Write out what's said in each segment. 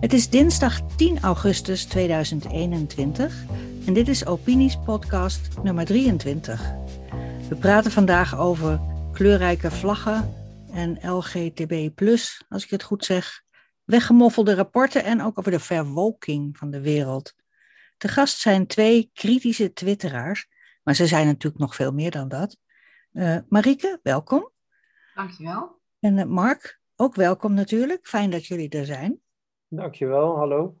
Het is dinsdag 10 augustus 2021 en dit is Opinies podcast nummer 23. We praten vandaag over kleurrijke vlaggen en LGTB+, als ik het goed zeg, weggemoffelde rapporten en ook over de verwolking van de wereld. Te gast zijn twee kritische twitteraars, maar ze zijn natuurlijk nog veel meer dan dat. Uh, Marieke, welkom. Dankjewel. En uh, Mark, ook welkom natuurlijk. Fijn dat jullie er zijn. Dankjewel, hallo.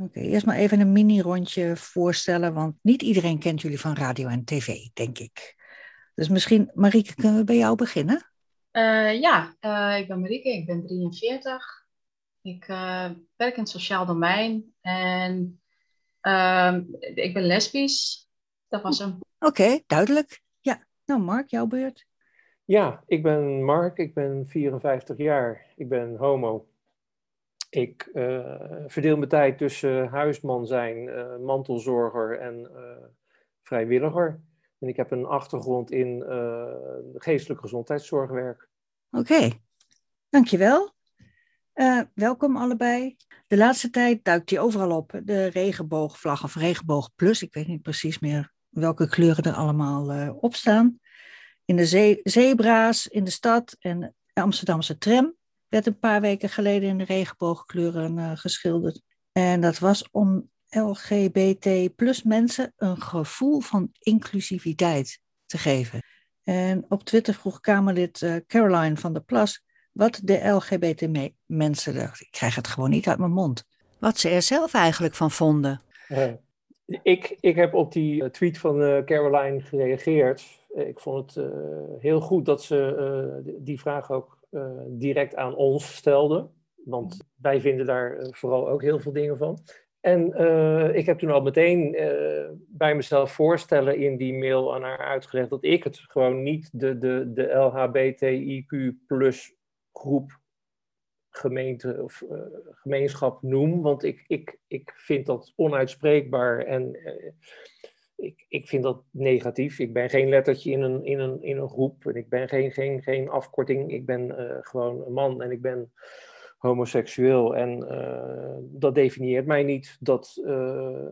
Oké, eerst maar even een mini-rondje voorstellen, want niet iedereen kent jullie van radio en tv, denk ik. Dus misschien, Marieke, kunnen we bij jou beginnen? Uh, ja, ik ben Marieke, ik ben 43. Ik werk in het sociaal domein en ehm, ik ben lesbisch. Dat was hem. Oké, duidelijk. Ja, nou Mark, jouw beurt. Ja, ik ben Mark, ik ben 54 jaar, ik ben homo. Ik uh, verdeel mijn tijd tussen huisman zijn, uh, mantelzorger en uh, vrijwilliger. En ik heb een achtergrond in geestelijke gezondheidszorgwerk. Oké, okay. dankjewel. welkom allebei. De laatste tijd duikt die overal op. De regenboogvlag of regenboog plus. Ik weet niet precies meer welke kleuren er allemaal op staan in de ze zebra's in de stad en de Amsterdamse tram werd een paar weken geleden in de regenboogkleuren uh, geschilderd. En dat was om LGBT plus mensen een gevoel van inclusiviteit te geven. En op Twitter vroeg Kamerlid uh, Caroline van der Plas wat de LGBT mensen, ik krijg het gewoon niet uit mijn mond, wat ze er zelf eigenlijk van vonden. Uh, ik, ik heb op die tweet van Caroline gereageerd. Eh, ik vond het eh, heel goed dat ze eh, die vraag ook direct aan ons stelde. Want wij vinden daar vooral ook heel veel dingen van. En ik heb toen al meteen bij mezelf voorstellen in die mail aan haar uitgelegd dat ik het gewoon niet de, de, de LHBTIQ plus groep gemeente of gemeenschap noem. Want ik, ik, ik vind dat onuitspreekbaar en ik, ik vind dat negatief. Ik ben geen lettertje in een, in een, in een groep. En ik ben geen, geen, geen afkorting. Ik ben uh, gewoon een man en ik ben homoseksueel. En dat definieert mij niet. Dat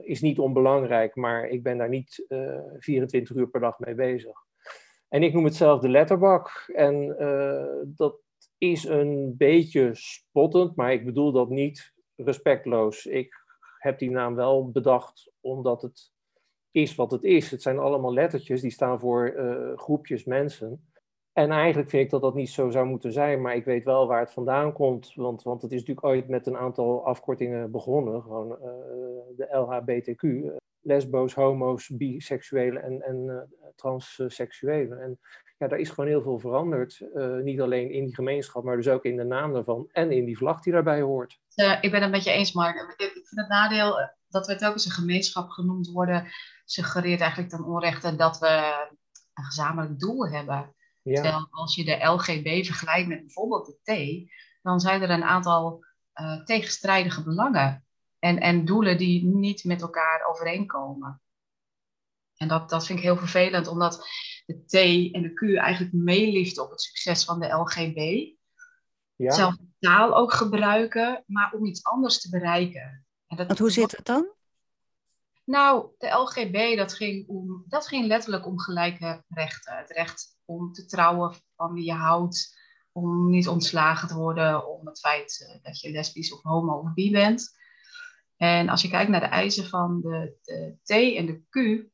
is niet onbelangrijk, maar ik ben daar niet 24 uur per dag mee bezig. En ik noem het zelf de letterbak. En dat is een beetje spottend, maar ik bedoel dat niet respectloos. Ik heb die naam wel bedacht omdat het is wat het is. Het zijn allemaal lettertjes die staan voor uh, groepjes mensen. En eigenlijk vind ik dat dat niet zo zou moeten zijn, maar ik weet wel waar het vandaan komt. Want, want het is natuurlijk ooit met een aantal afkortingen begonnen. Gewoon uh, de LHBTQ, uh, lesbo's, homo's, biseksuelen en, en transseksuelen. En ja, daar is gewoon heel veel veranderd. niet alleen in die gemeenschap, maar dus ook in de naam daarvan en in die vlag die daarbij hoort. ik ben het met je eens, Mark. Ik vind het nadeel dat we eens een gemeenschap genoemd worden suggereert eigenlijk ten onrechte dat we een gezamenlijk doel hebben. Ja. Terwijl als je de LGB vergelijkt met bijvoorbeeld de T, dan zijn er een aantal uh, tegenstrijdige belangen en, en doelen die niet met elkaar overeenkomen. En dat, dat vind ik heel vervelend, omdat de T en de Q eigenlijk meeliften op het succes van de LGB. Ja. Zelf taal ook gebruiken, maar om iets anders te bereiken. En dat, Want hoe zit het dan? Nou, de LGB, dat ging, om, dat ging letterlijk om gelijke rechten. Het recht om te trouwen van wie je houdt, om niet ontslagen te worden om het feit eh, dat je lesbisch of homo of bi bent. En als je kijkt naar de eisen van de, de T en de Q,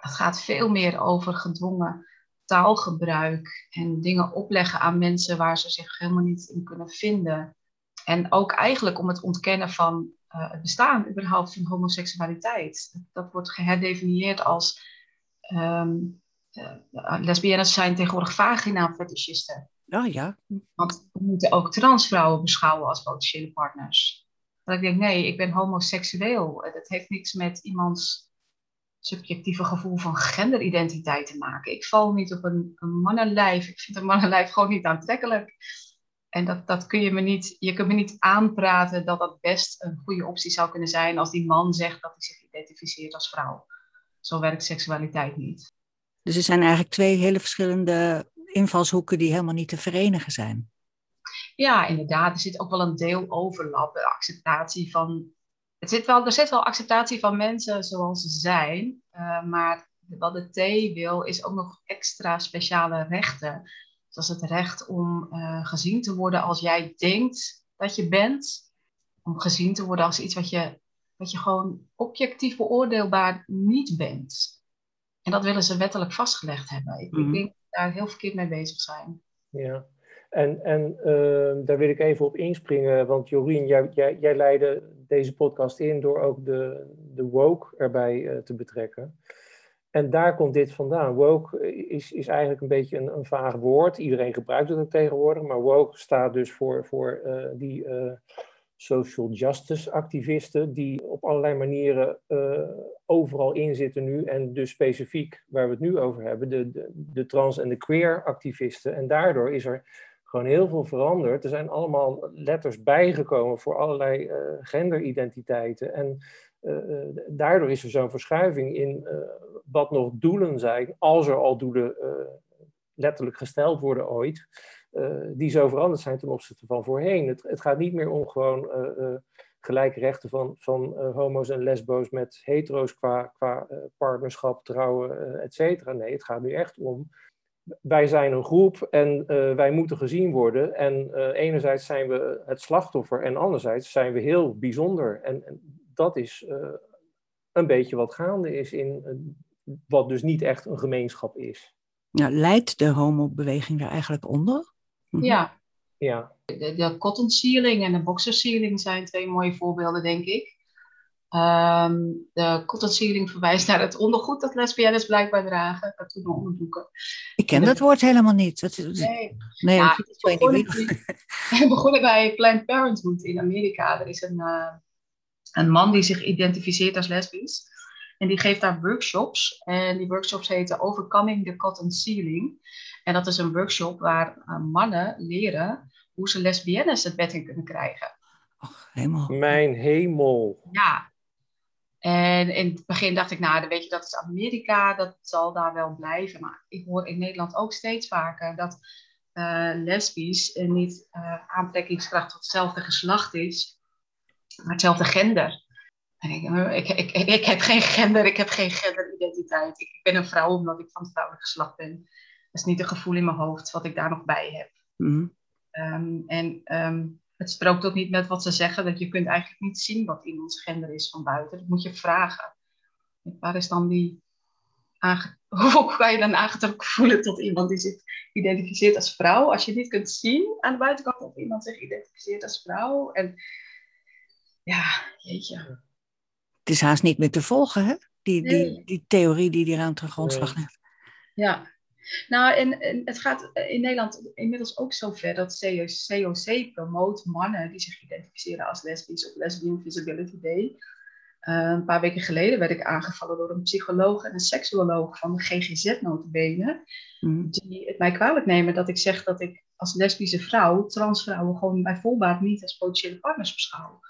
dat gaat veel meer over gedwongen taalgebruik en dingen opleggen aan mensen waar ze zich helemaal niet in kunnen vinden. En ook eigenlijk om het ontkennen van uh, het bestaan überhaupt van homoseksualiteit. Dat wordt geherdefinieerd als um, uh, lesbiennes zijn tegenwoordig vagina-fetischisten. Oh ja. Want we moeten ook transvrouwen beschouwen als potentiële partners. Dat ik denk, nee, ik ben homoseksueel. Dat heeft niks met iemands subjectieve gevoel van genderidentiteit te maken. Ik val niet op een, een mannenlijf. Ik vind een mannenlijf gewoon niet aantrekkelijk. En dat, dat kun je me niet, je kunt me niet aanpraten dat dat best een goede optie zou kunnen zijn als die man zegt dat hij zich identificeert als vrouw. Zo werkt seksualiteit niet. Dus er zijn eigenlijk twee hele verschillende invalshoeken die helemaal niet te verenigen zijn. Ja, inderdaad. Er zit ook wel een deel overlap. De acceptatie van. Het zit wel, er zit wel acceptatie van mensen zoals ze zijn. Uh, maar wat de T wil, is ook nog extra speciale rechten. Zoals het recht om uh, gezien te worden als jij denkt dat je bent. Om gezien te worden als iets wat je, wat je gewoon objectief beoordeelbaar niet bent. En dat willen ze wettelijk vastgelegd hebben. Ik, mm -hmm. ik denk dat we daar heel verkeerd mee bezig zijn. Ja, en, en uh, daar wil ik even op inspringen, want Jorien, jij, jij, jij leidde deze podcast in door ook de, de woke erbij uh, te betrekken. En daar komt dit vandaan. Woke is, is eigenlijk een beetje een, een vaag woord. Iedereen gebruikt het ook tegenwoordig, maar woke staat dus voor, voor uh, die social justice activisten die op allerlei manieren overal in zitten nu. En dus specifiek waar we het nu over hebben, de, de, de trans- en de queer activisten. En daardoor is er gewoon heel veel veranderd. Er zijn allemaal letters bijgekomen voor allerlei uh, genderidentiteiten. En uh, daardoor is er zo'n verschuiving in wat nog doelen zijn, als er al doelen letterlijk gesteld worden ooit, die zo veranderd zijn ten opzichte van voorheen. Het, het gaat niet meer om gewoon gelijke rechten van, van homo's en lesbo's met hetero's qua, qua partnerschap, trouwen, et cetera. Nee, het gaat nu echt om wij zijn een groep en uh, wij moeten gezien worden. En uh, enerzijds zijn we het slachtoffer en anderzijds zijn we heel bijzonder. En, en dat is uh, een beetje wat gaande is in wat dus niet echt een gemeenschap is. Ja, leidt de homobeweging daar eigenlijk onder? Mhm. Ja. ja. De, de cotton sealing en de boxer sealing zijn twee mooie voorbeelden, denk ik. Um, de cotton sealing verwijst naar het ondergoed dat lesbiennes blijkbaar dragen. Dat doen onderzoeken. Ik ken dat woord helemaal niet. Dat, nee, nee ja, ik weet begonnen, niet. We begonnen bij Planned Parenthood in Amerika. Er is een, uh, een man die zich identificeert als lesbisch. En die geeft daar workshops. En die workshops heten Overcoming the Cotton Sealing. En dat is een workshop waar uh, mannen leren hoe ze lesbiennes het bed in kunnen krijgen. Och, helemaal. Mijn hemel. Ja, en in het begin dacht ik, nou, weet je, dat is Amerika, dat zal daar wel blijven. Maar ik hoor in Nederland ook steeds vaker dat uh, lesbisch niet uh, aantrekkingskracht tot hetzelfde geslacht is, maar hetzelfde gender. En ik, ik, ik, heb geen gender, ik heb geen genderidentiteit. Ik, ben een vrouw omdat ik van het vrouwelijk geslacht ben. Dat is niet een gevoel in mijn hoofd wat ik daar nog bij heb. Mm. Um, en um, het strookt ook niet met wat ze zeggen, dat je kunt eigenlijk niet zien wat iemands gender is van buiten. Dat moet je vragen. Waar is dan die aange... Hoe kan je dan aangetrokken voelen tot iemand die zich identificeert als vrouw, als je niet kunt zien aan de buitenkant of iemand zich identificeert als vrouw? En ja, jeetje. Het is haast niet meer te volgen, hè? Die, Nee. die, die theorie die eraan ten grondslag ligt. Ja, nou, en, en het gaat in Nederland inmiddels ook zo ver dat COC promoot mannen die zich identificeren als lesbisch op Lesbian Visibility Day. Uh, een paar weken geleden werd ik aangevallen door een psycholoog en een seksuoloog van de GGZ notabene. Mm. Die het mij kwalijk nemen dat ik zeg dat ik als lesbische vrouw transvrouwen gewoon bij volbaat niet als potentiële partners beschouw.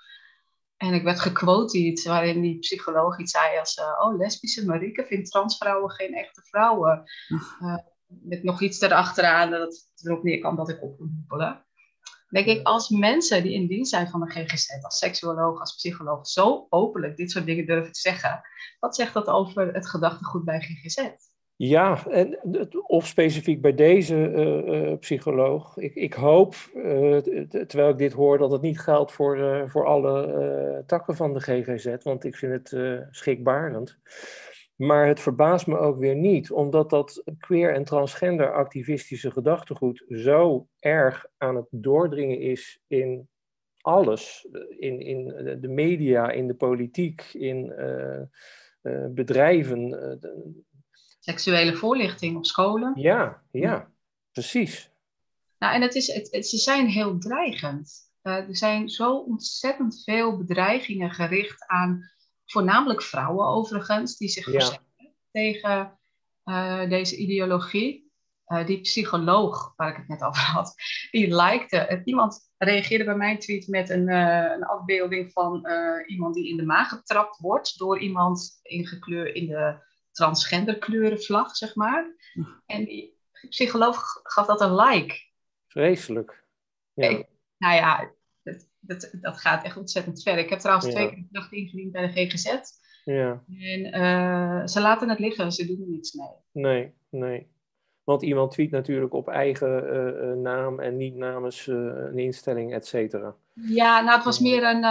En ik werd gequoteerd waarin die psycholoog iets zei als... Uh, oh, lesbische Marieke vindt transvrouwen geen echte vrouwen. Uh, met nog iets erachteraan dat het erop neer kan dat ik op moet hoepelen. Denk ik, als mensen die in dienst zijn van de GGZ, als seksuoloog, als psycholoog, zo openlijk dit soort dingen durven te zeggen, wat zegt dat over het gedachtegoed bij GGZ? Ja, en, of specifiek bij deze uh, uh, psycholoog. Ik, ik hoop, uh, terwijl ik dit hoor, dat het niet geldt voor, voor alle takken van de GGZ, want ik vind het schrikbarend. Maar het verbaast me ook weer niet, omdat dat queer- en transgender activistische gedachtegoed zo erg aan het doordringen is in alles. In, in de media, in de politiek, in bedrijven. Seksuele voorlichting op scholen. Ja, ja, precies. Nou, en het is, het, het, ze zijn heel dreigend. Uh, er zijn zo ontzettend veel bedreigingen gericht aan voornamelijk vrouwen overigens, die zich Ja. verzetten tegen uh, deze ideologie. Uh, die psycholoog, waar ik het net over had, die likte. Iemand reageerde bij mijn tweet met een, uh, een afbeelding van iemand die in de maag getrapt wordt door iemand ingekleurd in de transgenderkleurenvlag, zeg maar. En die psycholoog gaf dat een like. Vreselijk. Ja. Ik, Nou ja, dat, dat, gaat echt ontzettend ver. Ik heb trouwens twee keer de dag ingediend bij de GGZ. Ja. En uh, ze laten het liggen, ze doen er niets mee. Nee, nee. Want iemand tweet natuurlijk op eigen uh, naam en niet namens uh, een instelling, et cetera. Ja, nou het was meer een...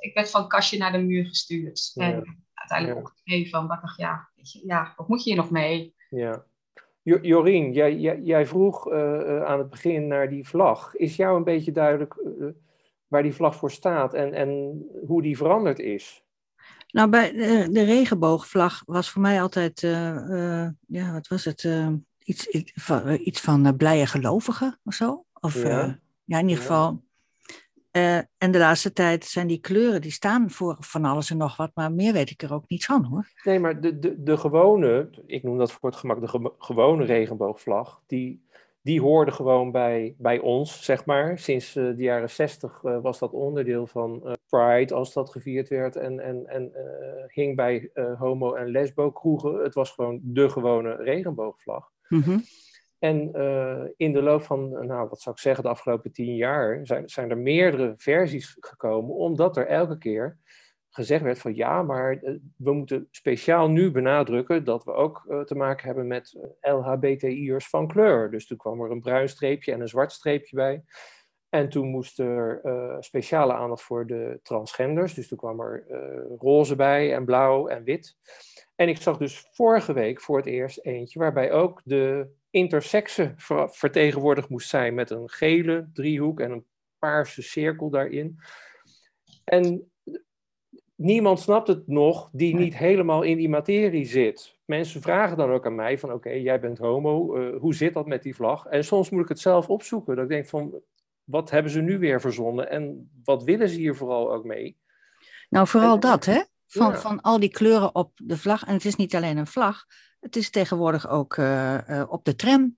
ik werd van kastje naar de muur gestuurd. Ja. En uiteindelijk ja. opgegeven van, wat dacht ja, ja, wat moet je hier nog mee? Ja. Jorien, jij, jij, jij vroeg aan het begin naar die vlag. Is jou een beetje duidelijk waar die vlag voor staat en, en hoe die veranderd is? Nou, bij de, de regenboogvlag was voor mij altijd, uh, ja, wat was het? Uh, iets, iets van, iets van blije gelovigen of zo. Of ja, ja in ieder geval. en de laatste tijd zijn die kleuren, die staan voor van alles en nog wat, maar meer weet ik er ook niet van hoor. Nee, maar de, de, de gewone, ik noem dat voor het gemak de ge gewone regenboogvlag, die, die hoorde gewoon bij, bij ons, zeg maar. Sinds uh, de jaren zestig uh, was dat onderdeel van uh, Pride, als dat gevierd werd. En, en, en hing bij homo- en lesbo-kroegen. Het was gewoon de gewone regenboogvlag. Mm -hmm. En in de loop van, nou, wat zou ik zeggen, de afgelopen tien jaar... zijn, zijn er meerdere versies gekomen, omdat er elke keer gezegd werd van ja, maar we moeten speciaal nu benadrukken dat we ook uh, te maken hebben met LHBTI'ers van kleur. Dus toen kwam er een bruin streepje en een zwart streepje bij. En toen moest er speciale aandacht voor de transgenders. Dus toen kwam er roze bij en blauw en wit. En ik zag dus vorige week voor het eerst eentje waarbij ook de intersexe ver vertegenwoordigd moest zijn met een gele driehoek en een paarse cirkel daarin. En niemand snapt het nog die niet helemaal in die materie zit. Mensen vragen dan ook aan mij van oké, jij bent homo, uh, hoe zit dat met die vlag? En soms moet ik het zelf opzoeken. Dat ik denk van, wat hebben ze nu weer verzonnen en wat willen ze hier vooral ook mee? Nou, vooral en, dat hè, van, ja. van al die kleuren op de vlag. En het is niet alleen een vlag, het is tegenwoordig ook uh, uh, op de tram.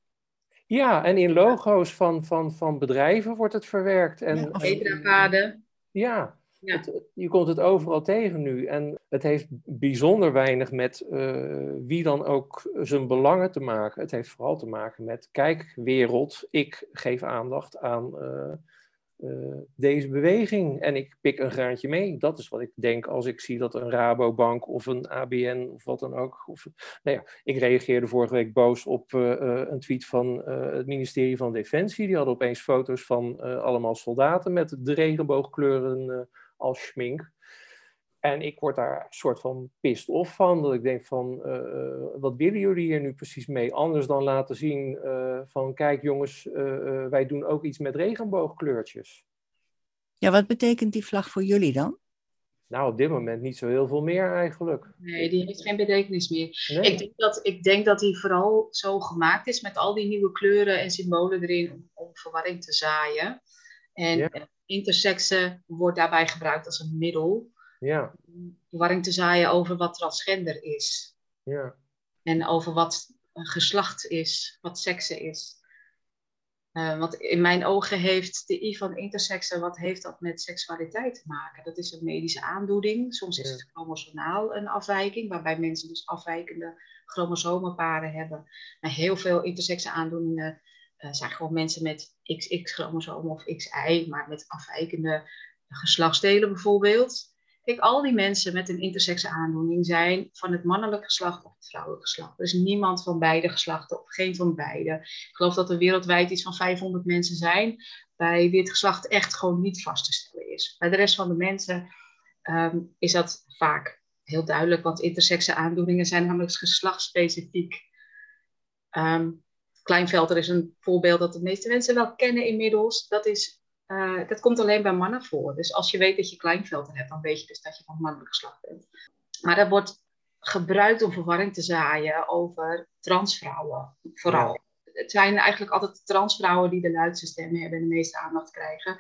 Ja, en in logo's van, van, van bedrijven wordt het verwerkt. En, Zebrapaden. Ja, ja. Het, je komt het overal tegen nu. En het heeft bijzonder weinig met uh, wie dan ook zijn belangen te maken. Het heeft vooral te maken met, kijk, wereld, ik geef aandacht aan uh, uh, deze beweging en ik pik een graantje mee. Dat is wat ik denk als ik zie dat een Rabobank of een ABN of wat dan ook. Of, nou ja, ik reageerde vorige week boos op een tweet van het ministerie van Defensie. Die hadden opeens foto's van allemaal soldaten met de regenboogkleuren als schmink. En ik word daar een soort van pissed off van. Dat ik denk van, uh, wat willen jullie hier nu precies mee? Anders dan laten zien uh, van, kijk jongens, uh, wij doen ook iets met regenboogkleurtjes. Ja, wat betekent die vlag voor jullie dan? Nou, op dit moment niet zo heel veel meer eigenlijk. Nee, die heeft geen betekenis meer. Nee. Ik, denk dat, ik denk dat die vooral zo gemaakt is met al die nieuwe kleuren en symbolen erin om, om verwarring te zaaien. En ja intersexe wordt daarbij gebruikt als een middel. Ja. Om verwarring te zaaien over wat transgender is. Ja. En over wat geslacht is, wat sekse is. Uh, want in mijn ogen heeft de I van intersexe, wat heeft dat met seksualiteit te maken? Dat is een medische aandoening. Soms is het chromosomaal een afwijking, waarbij mensen dus afwijkende chromosomenparen hebben. Maar heel veel intersexe aandoeningen uh, zijn gewoon mensen met XX-chromosoom of XY, maar met afwijkende geslachtsdelen bijvoorbeeld. Kijk, al die mensen met een intersexe aandoening zijn van het mannelijk geslacht of het vrouwelijk geslacht. Er is niemand van beide geslachten of geen van beide. Ik geloof dat er wereldwijd iets van 500 mensen zijn bij wie het geslacht echt gewoon niet vast te stellen is. Bij de rest van de mensen um, is dat vaak heel duidelijk, want intersexe aandoeningen zijn namelijk geslachtsspecifiek. Um, Kleinvelder is een voorbeeld dat de meeste mensen wel kennen inmiddels. Dat, is, uh, dat komt alleen bij mannen voor. Dus als je weet dat je Kleinvelder hebt, dan weet je dus dat je van mannelijk geslacht bent. Maar dat wordt gebruikt om verwarring te zaaien over transvrouwen, vooral. Ja. Het zijn eigenlijk altijd transvrouwen die de luidste stemmen hebben en de meeste aandacht krijgen.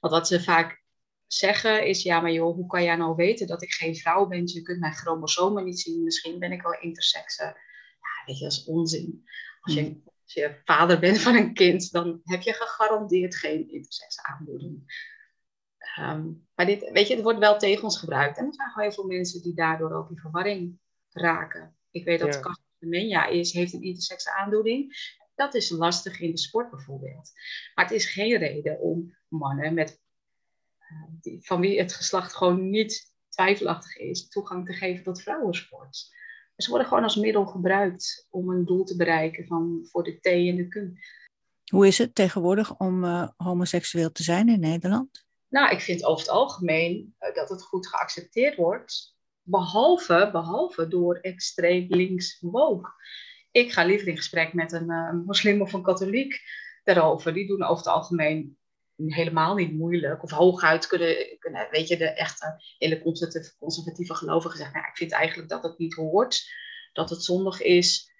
Want wat ze vaak zeggen is, ja, maar joh, hoe kan jij nou weten dat ik geen vrouw ben? Je kunt mijn chromosomen niet zien, misschien ben ik wel intersexe. Ja, weet je, dat is onzin. Als je, als je vader bent van een kind, dan heb je gegarandeerd geen intersexe aandoening. Um, maar dit, weet je, het wordt wel tegen ons gebruikt. En er zijn gewoon heel veel mensen die daardoor ook in verwarring raken. Ik weet dat ja. Menja is, heeft een intersexe aandoening. Dat is lastig in de sport bijvoorbeeld. Maar het is geen reden om mannen met, uh, van wie het geslacht gewoon niet twijfelachtig is, toegang te geven tot vrouwensport. Ze worden gewoon als middel gebruikt om een doel te bereiken van, voor de T en de Q. Hoe is het tegenwoordig om uh, homoseksueel te zijn in Nederland? Nou, ik vind over het algemeen uh, dat het goed geaccepteerd wordt. Behalve, behalve door extreem links woke. Ik ga liever in gesprek met een uh, moslim of een katholiek daarover. Die doen over het algemeen helemaal niet moeilijk. Of hooguit kunnen, kunnen weet je, de echte hele conservatieve, conservatieve gelovigen zeggen, nou, ik vind eigenlijk dat het niet hoort, dat het zondig is.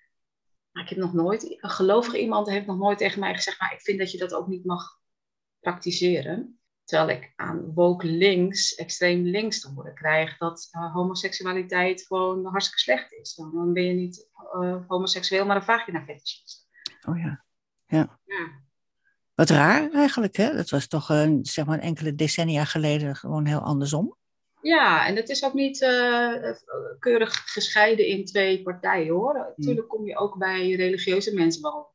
Maar ik heb nog nooit, een gelovige iemand heeft nog nooit tegen mij gezegd, maar ik vind dat je dat ook niet mag praktiseren. Terwijl ik aan woke links, extreem links te horen krijg dat uh, homoseksualiteit gewoon hartstikke slecht is. Dan, dan ben je niet uh, homoseksueel, maar een vagina fetishist. Oh ja. ja. ja. Wat raar eigenlijk, hè? Dat was toch een, zeg maar enkele decennia geleden gewoon heel andersom. Ja, en het is ook niet uh, keurig gescheiden in twee partijen hoor. Hmm. Natuurlijk kom je ook bij religieuze mensen wel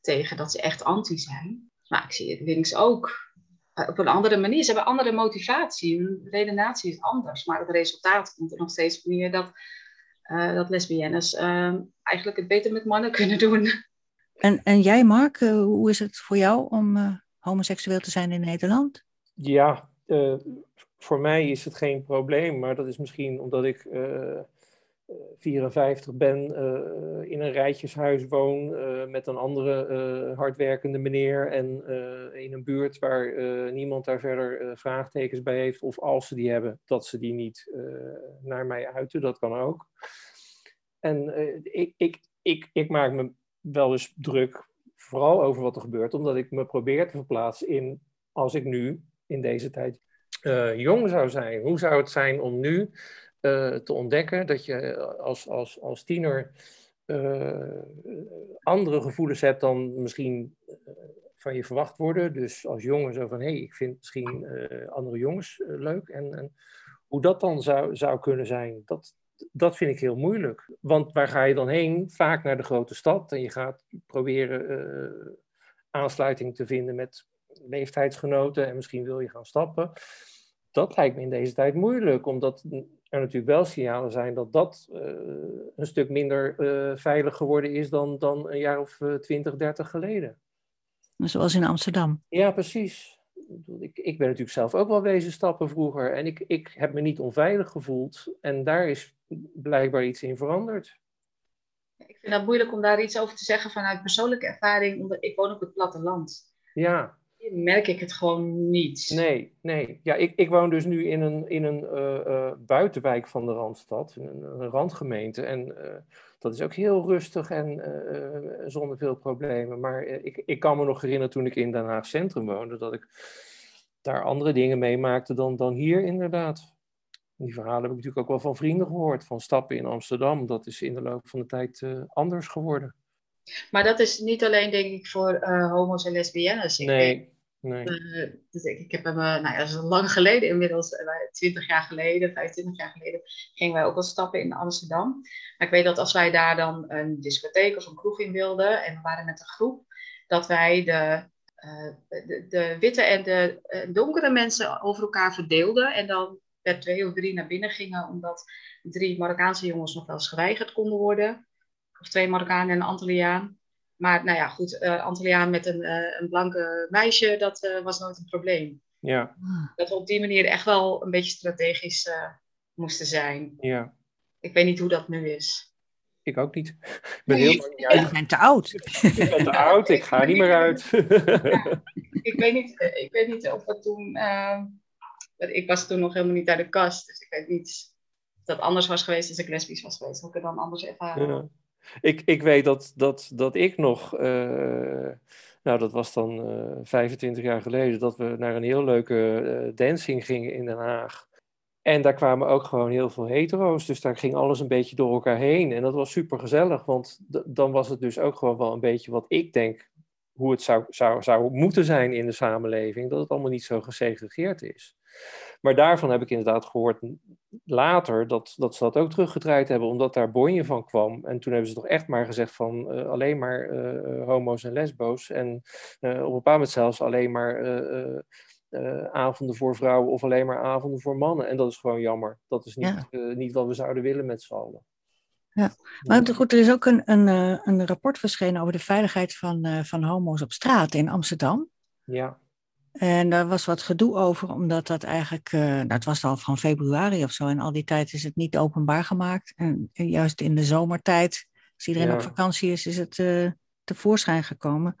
tegen dat ze echt anti zijn. Maar ik zie het links ook. Uh, op een andere manier. Ze hebben andere motivatie. Hun redenatie is anders. Maar het resultaat komt er nog steeds op neer dat, uh, dat lesbiennes eigenlijk het beter met mannen kunnen doen. En, en jij, Mark, uh, hoe is het voor jou om uh, homoseksueel te zijn in Nederland? Ja, uh, voor mij is het geen probleem, maar dat is misschien omdat ik 54 ben, in een rijtjeshuis woon met een andere hardwerkende meneer en in een buurt waar niemand daar verder vraagtekens bij heeft, of als ze die hebben, dat ze die niet naar mij uiten, dat kan ook. En ik, ik, ik, ik maak me wel eens druk, vooral over wat er gebeurt, omdat ik me probeer te verplaatsen in, als ik nu in deze tijd uh, jong zou zijn. Hoe zou het zijn om nu uh, te ontdekken dat je als, als, als tiener uh, andere gevoelens hebt dan misschien van je verwacht worden. Dus als jongen zo van, hé, hey, ik vind misschien andere jongens leuk. En, en hoe dat dan zou, zou kunnen zijn, dat, dat vind ik heel moeilijk. Want waar ga je dan heen? Vaak naar de grote stad. En je gaat proberen uh, aansluiting te vinden met leeftijdsgenoten. En misschien wil je gaan stappen. Dat lijkt me in deze tijd moeilijk. Omdat er natuurlijk wel signalen zijn dat dat uh, een stuk minder uh, veilig geworden is dan, dan een jaar of 20, 30 geleden. Zoals in Amsterdam. Ja, precies. Ik, ik ben natuurlijk zelf ook wel wezen stappen vroeger. En ik, ik heb me niet onveilig gevoeld. En daar is blijkbaar iets in veranderd. Ik vind het moeilijk om daar iets over te zeggen vanuit persoonlijke ervaring, omdat ik woon op het platteland. Ja. Hier merk ik het gewoon niet. Nee, nee. Ja, ik, ik woon dus nu in een, in een uh, uh, buitenwijk van de Randstad, een, een randgemeente. En uh, dat is ook heel rustig en zonder veel problemen. Maar ik, ik kan me nog herinneren toen ik in Den Haag Centrum woonde, dat ik daar andere dingen meemaakte dan, dan hier inderdaad. Die verhalen heb ik natuurlijk ook wel van vrienden gehoord, van stappen in Amsterdam. Dat is in de loop van de tijd uh, anders geworden. Maar dat is niet alleen, denk ik, voor uh, homo's en lesbiennes. Ik nee, denk, nee. Uh, dus ik, ik heb hem, nou ja, dat is lang geleden inmiddels, 20 jaar geleden, 25 jaar geleden, gingen wij ook wel stappen in Amsterdam. Maar ik weet dat als wij daar dan een discotheek of een kroeg in wilden, en we waren met een groep, dat wij de de, de, witte en de donkere mensen over elkaar verdeelden. En dan per twee of drie naar binnen gingen, omdat drie Marokkaanse jongens nog wel eens geweigerd konden worden. Of twee Marokkanen en een Antilliaan. Maar nou ja, goed, uh, Antilliaan met een, uh, een blanke meisje, dat uh, was nooit een probleem. Ja. Dat we op die manier echt wel een beetje strategisch moesten zijn. Ja. Ik weet niet hoe dat nu is. Ik ook niet. Ik ben heel Je bent te oud. Ik ben te oud, ik ga niet meer uit. ja, ik, weet niet, ik weet niet of dat toen ik was toen nog helemaal niet uit de kast. Dus ik weet niet of dat anders was geweest als ik lesbisch was geweest. Hoe ik het dan anders ervaren. Ja. Ik, ik weet dat, dat, dat ik nog, uh, nou dat was dan uh, 25 jaar geleden, dat we naar een heel leuke uh, dancing gingen in Den Haag. En daar kwamen ook gewoon heel veel hetero's, dus daar ging alles een beetje door elkaar heen. En dat was super gezellig, want dan was het dus ook gewoon wel een beetje wat ik denk hoe het zou, zou, zou moeten zijn in de samenleving, dat het allemaal niet zo gesegregeerd is. Maar daarvan heb ik inderdaad gehoord later dat, dat ze dat ook teruggedraaid hebben, omdat daar bonje van kwam. En toen hebben ze toch echt maar gezegd van uh, alleen maar uh, homo's en lesbo's. En uh, op een bepaald moment zelfs alleen maar avonden voor vrouwen of alleen maar avonden voor mannen. En dat is gewoon jammer. Dat is niet, ja. niet wat we zouden willen met z'n allen. Ja, maar goed, er is ook een, een, een rapport verschenen over de veiligheid van, van homo's op straat in Amsterdam. Ja. En daar was wat gedoe over, omdat dat eigenlijk, uh, nou, het was al van februari of zo, en al die tijd is het niet openbaar gemaakt. En, en juist in de zomertijd, als iedereen ja. op vakantie is, is het uh, tevoorschijn gekomen.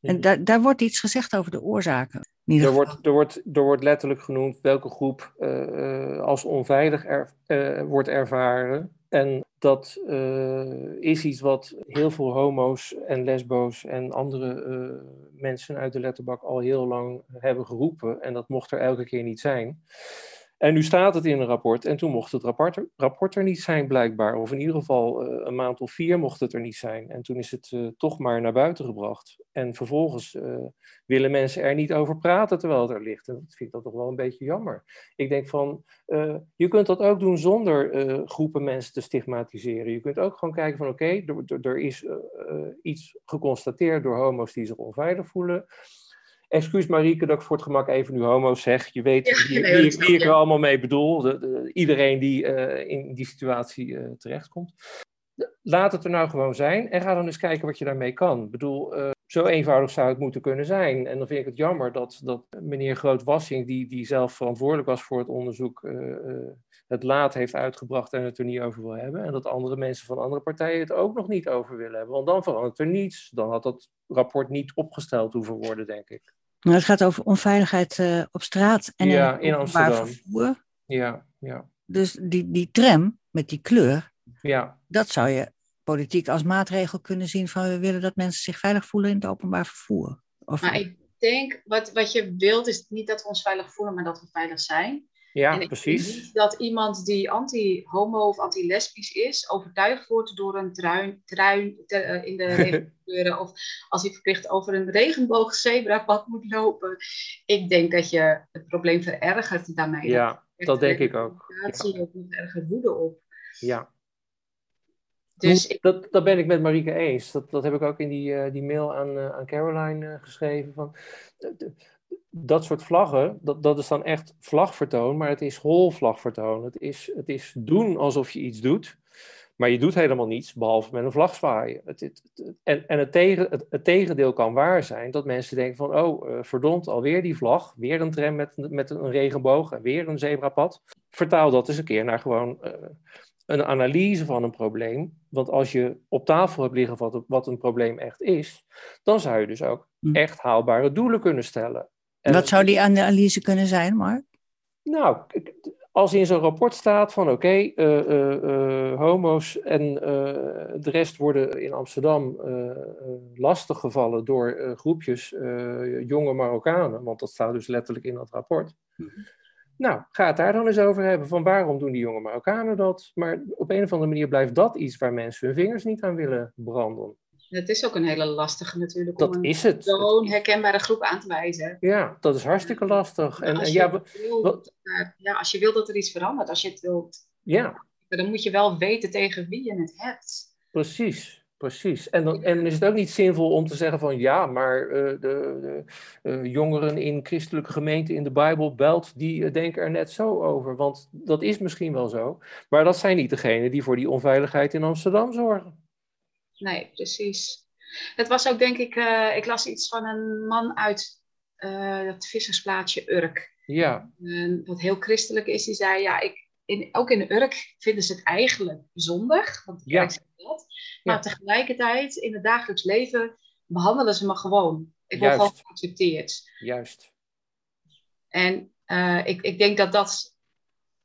En daar, daar wordt iets gezegd over de oorzaken. Er wordt, er, wordt, er wordt letterlijk genoemd welke groep uh, als onveilig er, wordt ervaren. En dat uh, is iets wat heel veel homo's en lesbo's en andere uh, mensen uit de letterbak al heel lang hebben geroepen. En dat mocht er elke keer niet zijn. En nu staat het in een rapport en toen mocht het rapport rapport er niet zijn blijkbaar. Of in ieder geval uh, een maand of vier mocht het er niet zijn. En toen is het uh, toch maar naar buiten gebracht. En vervolgens uh, willen mensen er niet over praten terwijl het er ligt. En dat vind ik dat toch wel een beetje jammer. Ik denk van, je kunt dat ook doen zonder groepen mensen te stigmatiseren. Je kunt ook gewoon kijken van oké, er, er, is iets geconstateerd door homo's die zich onveilig voelen. Excuus Marieke dat ik voor het gemak even nu homo zeg. Je weet ja, wie, nee, wie, wie ik er allemaal mee bedoel. De, de, iedereen die uh, in die situatie uh, terechtkomt. Laat het er nou gewoon zijn en ga dan eens kijken wat je daarmee kan. Ik bedoel, uh, zo eenvoudig zou het moeten kunnen zijn. En dan vind ik het jammer dat, dat meneer Groot-Wassing, die, die zelf verantwoordelijk was voor het onderzoek, het laat heeft uitgebracht en het er niet over wil hebben. En dat andere mensen van andere partijen het ook nog niet over willen hebben. Want dan verandert er niets. Dan had dat rapport niet opgesteld hoeven worden, denk ik. Nou, het gaat over onveiligheid uh, op straat en ja, in, in Amsterdam. Vervoer. Ja, ja. Dus die, die tram met die kleur, ja. dat zou je politiek als maatregel kunnen zien van we willen dat mensen zich veilig voelen in het openbaar vervoer. Of maar ik denk, wat, wat je wilt is niet dat we ons veilig voelen, maar dat we veilig zijn. Ja, en precies. Niet dat iemand die anti-homo of anti-lesbisch is, overtuigd wordt door een truin, truin uh, in de regenkleuren. of als hij verplicht over een regenboog zebrapad moet lopen. Ik denk dat je het probleem verergert daarmee. Ja, dat denk ik ook. Daar zie je ook nog erger woede op. Ja. Dus ik... dat, dat ben ik met Marieke eens. Dat, dat heb ik ook in die, uh, die mail aan, uh, aan Caroline geschreven. Van, dat soort vlaggen, dat, dat is dan echt vlagvertoon, maar het is holvlagvertoon. Het is, het is doen alsof je iets doet, maar je doet helemaal niets behalve met een vlag zwaaien. Het, het, en en het, tegen, het, het, tegendeel kan waar zijn, dat mensen denken van, oh, uh, verdomd, alweer die vlag, weer een tram met, met een regenboog en weer een zebrapad. Vertaal dat eens een keer naar gewoon uh, een analyse van een probleem. Want als je op tafel hebt liggen wat, wat een probleem echt is, dan zou je dus ook hm. echt haalbare doelen kunnen stellen. En Wat zou die analyse kunnen zijn, Mark? Nou, als in zo'n rapport staat van oké, okay, uh, uh, uh, homo's en de rest worden in Amsterdam lastiggevallen door groepjes jonge Marokkanen, want dat staat dus letterlijk in dat rapport. Mm -hmm. Nou, ga het daar dan eens over hebben van waarom doen die jonge Marokkanen dat? Maar op een of andere manier blijft dat iets waar mensen hun vingers niet aan willen branden. Het is ook een hele lastige natuurlijk dat om het. zo'n herkenbare groep aan te wijzen. Ja, dat is hartstikke lastig. En, als, je ja, wil, wat, ja, als je wil dat er iets verandert, als je het wilt, ja. dan moet je wel weten tegen wie je het hebt. Precies, precies. En dan, en is het ook niet zinvol om te zeggen van ja, maar uh, de, de uh, jongeren in christelijke gemeenten in de Bijbel belt, die uh, denken er net zo over. Want dat is misschien wel zo. Maar dat zijn niet degenen die voor die onveiligheid in Amsterdam zorgen. Nee, precies. Het was ook, denk ik, uh, ik las iets van een man uit uh, het vissersplaatsje Urk. Ja. Uh, wat heel christelijk is, die zei, ja, ik, in, ook in Urk vinden ze het eigenlijk zondig, want ja. dat. Maar ja. tegelijkertijd, in het dagelijks leven, behandelen ze me gewoon. Ik word gewoon geaccepteerd. Juist. En ik, ik denk dat dat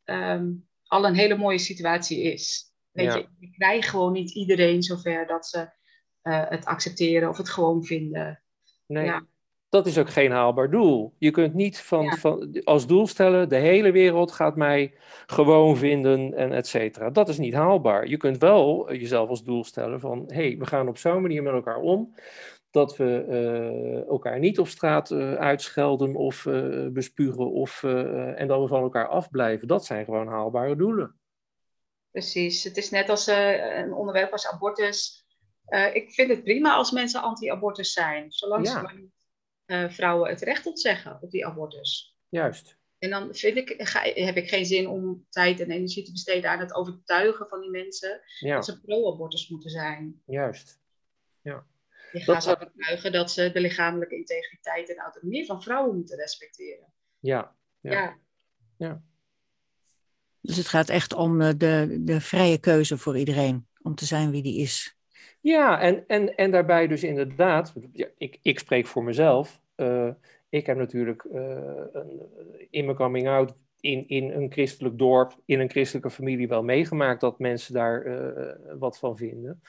um, al een hele mooie situatie is. Weet Ja. je, ik krijg gewoon niet iedereen zover dat ze uh, het accepteren of het gewoon vinden. Nee, Ja. dat is ook geen haalbaar doel. Je kunt niet van, Ja. van, als doel stellen, de hele wereld gaat mij gewoon vinden en et cetera. Dat is niet haalbaar. Je kunt wel jezelf als doel stellen van, hé, hey, we gaan op zo'n manier met elkaar om, dat we uh, elkaar niet op straat uh, uitschelden of uh, bespugen of, en dat we van elkaar afblijven. Dat zijn gewoon haalbare doelen. Precies. Het is net als een onderwerp als abortus. ik vind het prima als mensen anti-abortus zijn, zolang ja. ze maar niet vrouwen het recht ontzeggen op die abortus. Juist. En dan vind ik, ga, heb ik geen zin om tijd en energie te besteden aan het overtuigen van die mensen dat ze pro-abortus moeten zijn. Juist. Ja. Je gaat ze overtuigen dat ze de lichamelijke integriteit en autonomie van vrouwen moeten respecteren. Ja. Ja. ja. ja. Dus het gaat echt om eh, de, de vrije keuze voor iedereen om te zijn wie die is. Ja, en, en, en daarbij dus inderdaad, ik, ik spreek voor mezelf. Uh, ik heb natuurlijk uh, een, in mijn coming out in, in een christelijk dorp, in een christelijke familie wel meegemaakt dat mensen daar wat van vinden.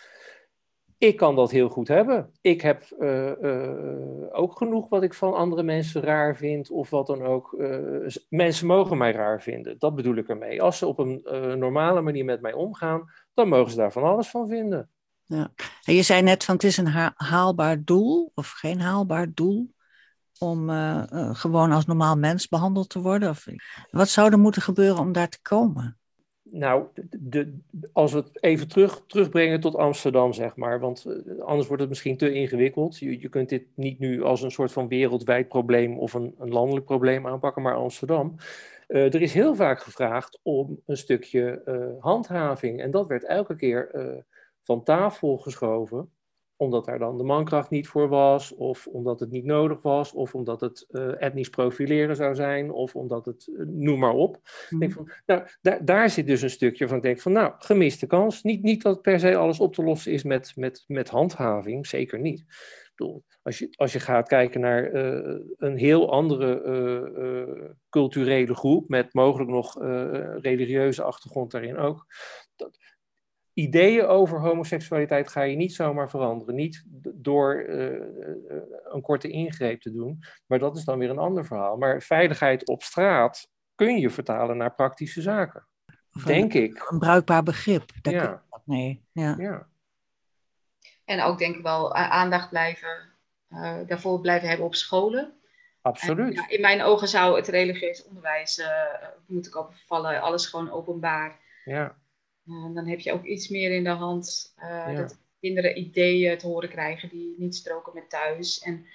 Ik kan dat heel goed hebben. Ik heb uh, ook genoeg wat ik van andere mensen raar vind of wat dan ook. mensen mogen mij raar vinden. Dat bedoel ik ermee. Als ze op een normale manier met mij omgaan, dan mogen ze daar van alles van vinden. Ja. En je zei net van het is een haalbaar doel of geen haalbaar doel om gewoon als normaal mens behandeld te worden? Of, wat zou er moeten gebeuren om daar te komen? Nou, de, als we het even terug, terugbrengen tot Amsterdam, zeg maar. Want uh, anders wordt het misschien te ingewikkeld. Je, je kunt dit niet nu als een soort van wereldwijd probleem of een, een landelijk probleem aanpakken, maar Amsterdam. er is heel vaak gevraagd om een stukje handhaving. En dat werd elke keer van tafel geschoven omdat daar dan de mankracht niet voor was, of omdat het niet nodig was, of omdat het uh, etnisch profileren zou zijn, of omdat het, uh, noem maar op. Mm. Denk van, nou, daar, daar zit dus een stukje van, ik denk van, nou, gemiste kans. Niet, niet dat per se alles op te lossen is met, met, met handhaving, zeker niet. Ik bedoel, als je, als je gaat kijken naar uh, een heel andere culturele groep, met mogelijk nog religieuze achtergrond daarin ook, dat, ideeën over homoseksualiteit ga je niet zomaar veranderen. Niet door uh, een korte ingreep te doen, maar dat is dan weer een ander verhaal. Maar veiligheid op straat kun je vertalen naar praktische zaken. denk ik. Een bruikbaar begrip. Daar ja. mee. Ja. ja. En ook denk ik wel aandacht blijven, uh, daarvoor blijven hebben op scholen. Absoluut. En, ja, in mijn ogen zou het religieus onderwijs, uh, moet ik opvallen, alles gewoon openbaar. Ja. Uh, dan heb je ook iets meer in de hand uh, dat kinderen ideeën te horen krijgen die niet stroken met thuis. En,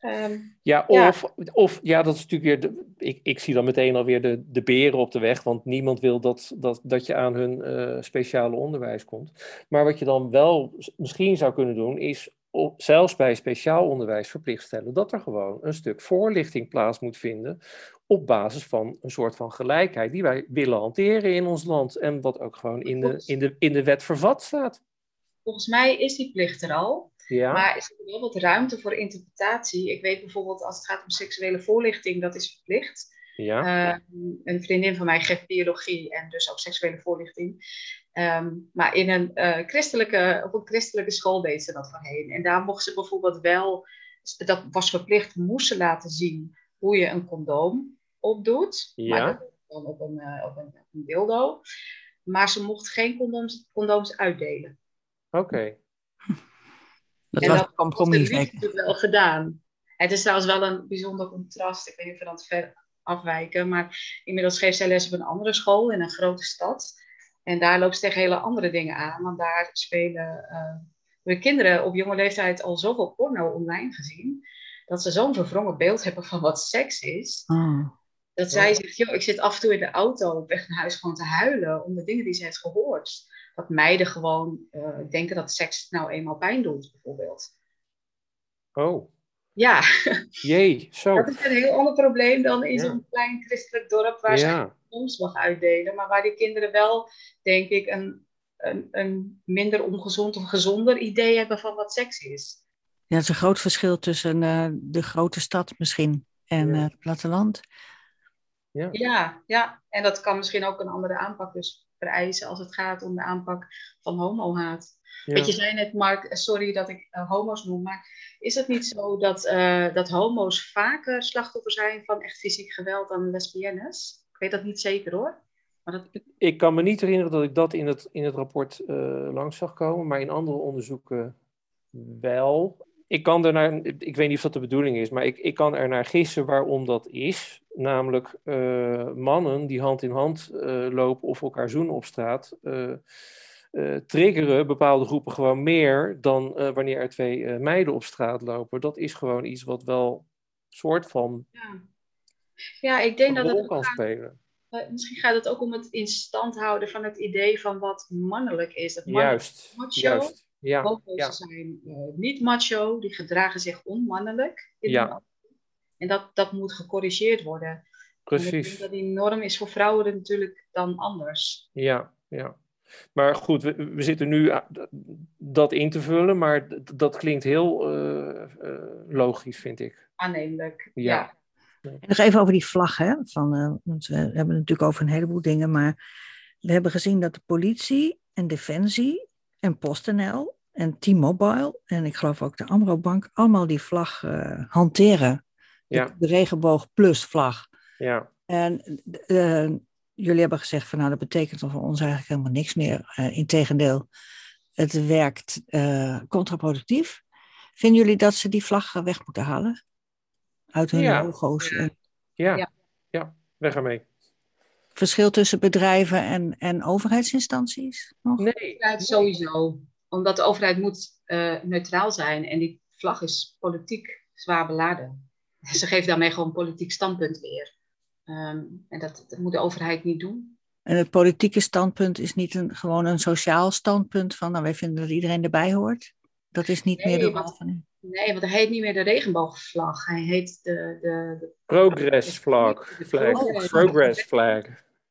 um, ja, of, ja. of ja, dat is natuurlijk weer. De, ik, ik zie dan meteen alweer de, de beren op de weg, want niemand wil dat, dat, dat je aan hun uh, speciale onderwijs komt. Maar wat je dan wel misschien zou kunnen doen, is op, zelfs bij speciaal onderwijs verplicht stellen dat er gewoon een stuk voorlichting plaats moet vinden op basis van een soort van gelijkheid die wij willen hanteren in ons land en wat ook gewoon in de, in de, in de wet vervat staat. Volgens mij is die plicht er al, ja. maar is er wel wat ruimte voor interpretatie. Ik weet bijvoorbeeld als het gaat om seksuele voorlichting, dat is verplicht. Ja. Uh, een vriendin van mij geeft biologie en dus ook seksuele voorlichting. Um, maar in een, uh, christelijke, op een christelijke school deed ze dat voorheen. En daar mocht ze bijvoorbeeld wel, dat was verplicht, moest ze laten zien hoe je een condoom opdoet. Ja. Maar dat dan op een, uh, op een, op een dildo. Maar ze mocht geen condooms, condooms uitdelen. Oké. Okay. Dat en was een compromis. Dat heeft wel gedaan. Het is trouwens wel een bijzonder contrast. Ik weet niet of we dat ver afwijken. Maar inmiddels geeft zij les op een andere school in een grote stad. En daar loopt ze tegen hele andere dingen aan. Want daar spelen uh, de kinderen op jonge leeftijd al zoveel porno online gezien. Dat ze zo'n verwrongen beeld hebben van wat seks is. Oh. Dat zij zegt, joh, ik zit af en toe in de auto op weg naar huis gewoon te huilen om de dingen die ze heeft gehoord. Dat meiden gewoon uh, denken dat seks nou eenmaal pijn doet, bijvoorbeeld. Oh. Ja. Jee, zo. Dat is een heel ander probleem dan in ja. zo'n klein christelijk dorp waar ja. ze ons mag uitdelen. Maar waar die kinderen wel, denk ik, een, een, een minder ongezond of gezonder idee hebben van wat seks is. Ja, het is een groot verschil tussen uh, de grote stad misschien en ja. uh, het platteland. Ja. ja, ja, en dat kan misschien ook een andere aanpak dus vereisen als het gaat om de aanpak van homohaat. Ja. Weet je, zei net, Mark, sorry dat ik uh, homo's noem, maar is het niet zo dat, uh, dat homo's vaker slachtoffer zijn van echt fysiek geweld dan lesbiennes? Ik weet dat niet zeker hoor. Maar dat... Ik kan me niet herinneren dat ik dat in het, in het rapport uh, langs zag komen, maar in andere onderzoeken wel. ik kan er naar, ik weet niet of dat de bedoeling is, maar ik, ik kan er naar gissen waarom dat is. Namelijk mannen die hand in hand lopen of elkaar zoenen op straat, uh, triggeren bepaalde groepen gewoon meer dan wanneer er twee meiden op straat lopen. Dat is gewoon iets wat wel soort van. Ja, ja ik denk dat het. kan spelen. misschien gaat het ook om het in stand houden van het idee van wat mannelijk is. Dat mannelijk juist, macho, juist. Ja, ja. zijn niet macho, die gedragen zich onmannelijk. In ja. En dat, dat moet gecorrigeerd worden. Precies. dat die norm is voor vrouwen natuurlijk dan anders. Ja, ja. Maar goed, we, we zitten nu dat in te vullen, maar dat klinkt heel uh, uh, logisch, vind ik. Aannemelijk, ja. ja. Nog even over die vlag, hè? Van, uh, want we hebben het natuurlijk over een heleboel dingen, maar we hebben gezien dat de politie en defensie en PostNL en T-Mobile en ik geloof ook de Amro-bank allemaal die vlag uh, hanteren. Ja. De, regenboog plus vlag. Ja. En jullie hebben gezegd van nou dat betekent voor ons eigenlijk helemaal niks meer. Uh, Integendeel, het werkt contraproductief. Vinden jullie dat ze die vlag weg moeten halen? Uit hun ja. logo's? Ja. Ja. ja. ja, weg ermee verschil tussen bedrijven en, en overheidsinstanties? Nog? Nee, ja, sowieso. Omdat de overheid moet uh, neutraal zijn en die vlag is politiek zwaar beladen. Ze geeft daarmee gewoon een politiek standpunt weer. Um, en dat, dat, moet de overheid niet doen. En het politieke standpunt is niet een, gewoon een sociaal standpunt van nou, wij vinden dat iedereen erbij hoort? Dat is niet nee, meer de want, Nee, want hij heet niet meer de regenboogvlag. Hij heet de... de, de Progress flag. flag. Oh, progress flag.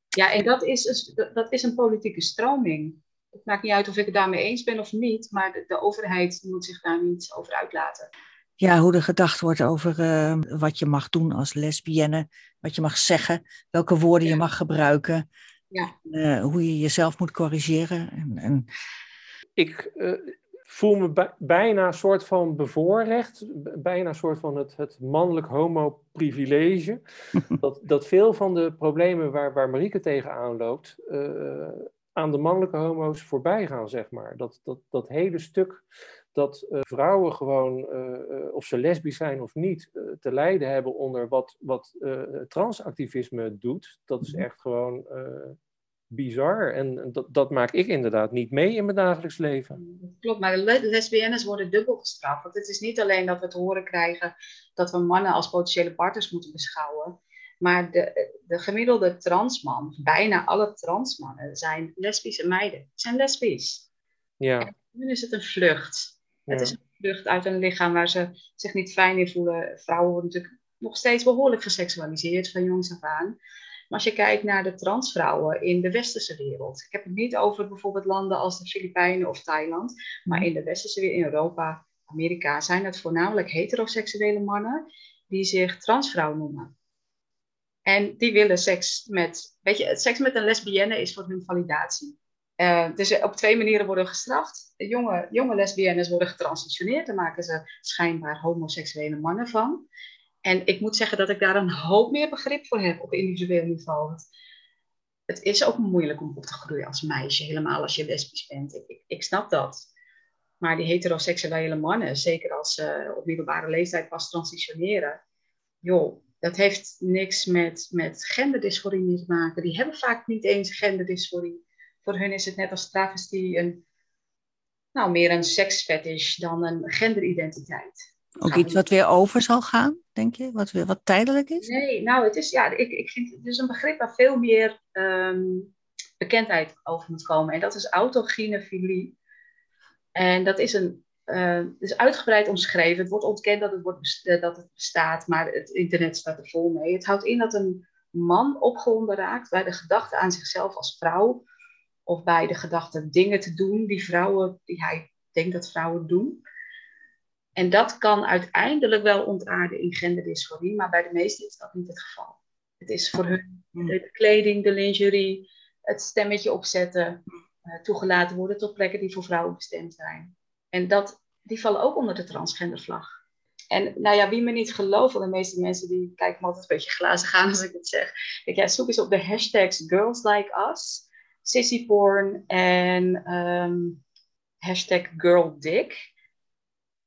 Ja, en dat is, dat is een politieke stroming. Het maakt niet uit of ik het daarmee eens ben of niet, maar de, de overheid moet zich daar niet over uitlaten. Ja, hoe er gedacht wordt over uh, wat je mag doen als lesbienne, wat je mag zeggen, welke woorden je mag gebruiken, ja. Uh, hoe je jezelf moet corrigeren. En, en... Ik uh, voel me bijna een soort van bevoorrecht, bijna een soort van het, het mannelijk homo-privilege. dat, dat veel van de problemen waar, waar Marieke tegenaan loopt, aan de mannelijke homo's voorbij gaan, zeg maar. Dat, dat, dat hele stuk dat uh, vrouwen gewoon, uh, of ze lesbisch zijn of niet, te lijden hebben onder wat, wat transactivisme doet, dat is mhm. echt gewoon bizar. En dat, dat maak ik inderdaad niet mee in mijn dagelijks leven. Klopt, maar de lesbiennes worden dubbel gestraft. Want het is niet alleen dat we te horen krijgen dat we mannen als potentiële partners moeten beschouwen. Maar de, de gemiddelde transman, bijna alle transmannen, zijn lesbische meiden. Zijn lesbisch. Ja. En nu is het een vlucht. Het is een vlucht uit een lichaam waar ze zich niet fijn in voelen. Vrouwen worden natuurlijk nog steeds behoorlijk geseksualiseerd van jongs af aan. Maar als je kijkt naar de transvrouwen in de westerse wereld. Ik heb het niet over bijvoorbeeld landen als de Filipijnen of Thailand. Maar in de westerse wereld, in Europa, Amerika, zijn het voornamelijk heteroseksuele mannen die zich transvrouw noemen. En die willen seks met, weet je, seks met een lesbienne is voor hun validatie. Uh, dus op twee manieren worden gestraft. Jonge, jonge lesbiennes worden getransitioneerd, daar maken ze schijnbaar homoseksuele mannen van. En ik moet zeggen dat ik daar een hoop meer begrip voor heb op individueel niveau. het is ook moeilijk om op te groeien als meisje, helemaal als je lesbisch bent. Ik, ik, ik snap dat. Maar die heteroseksuele mannen, zeker als ze op middelbare leeftijd pas transitioneren, joh, dat heeft niks met, met genderdysforie te maken. Die hebben vaak niet eens genderdysforie. Voor hun is het net als travestie een, nou, meer een seksfetish dan een genderidentiteit. Ook iets wat weer over zal gaan, denk je? Wat, weer, wat tijdelijk is? Nee, nou, het is, ja, ik, ik vind het is een begrip waar veel meer um, bekendheid over moet komen. En dat is autogynefilie. En dat is een uh, is uitgebreid omschreven. Het wordt ontkend dat het, wordt, eh, dat het bestaat, maar het internet staat er vol mee. Het houdt in dat een man opgewonden raakt bij de gedachte aan zichzelf als vrouw. Of bij de gedachte dingen te doen die vrouwen, die hij denkt dat vrouwen doen. En dat kan uiteindelijk wel ontaarden in genderdysforie, maar bij de meesten is dat niet het geval. Het is voor hun hmm. de kleding, de lingerie, het stemmetje opzetten, uh, toegelaten worden tot plekken die voor vrouwen bestemd zijn. En dat, die vallen ook onder de transgendervlag. En nou ja, wie me niet gelooft, de meeste mensen die kijken me altijd een beetje glazen gaan als ik het zeg. Ik ja, zoek eens op de hashtags Girls Like Us, Sissy en um, hashtag Girl Dick.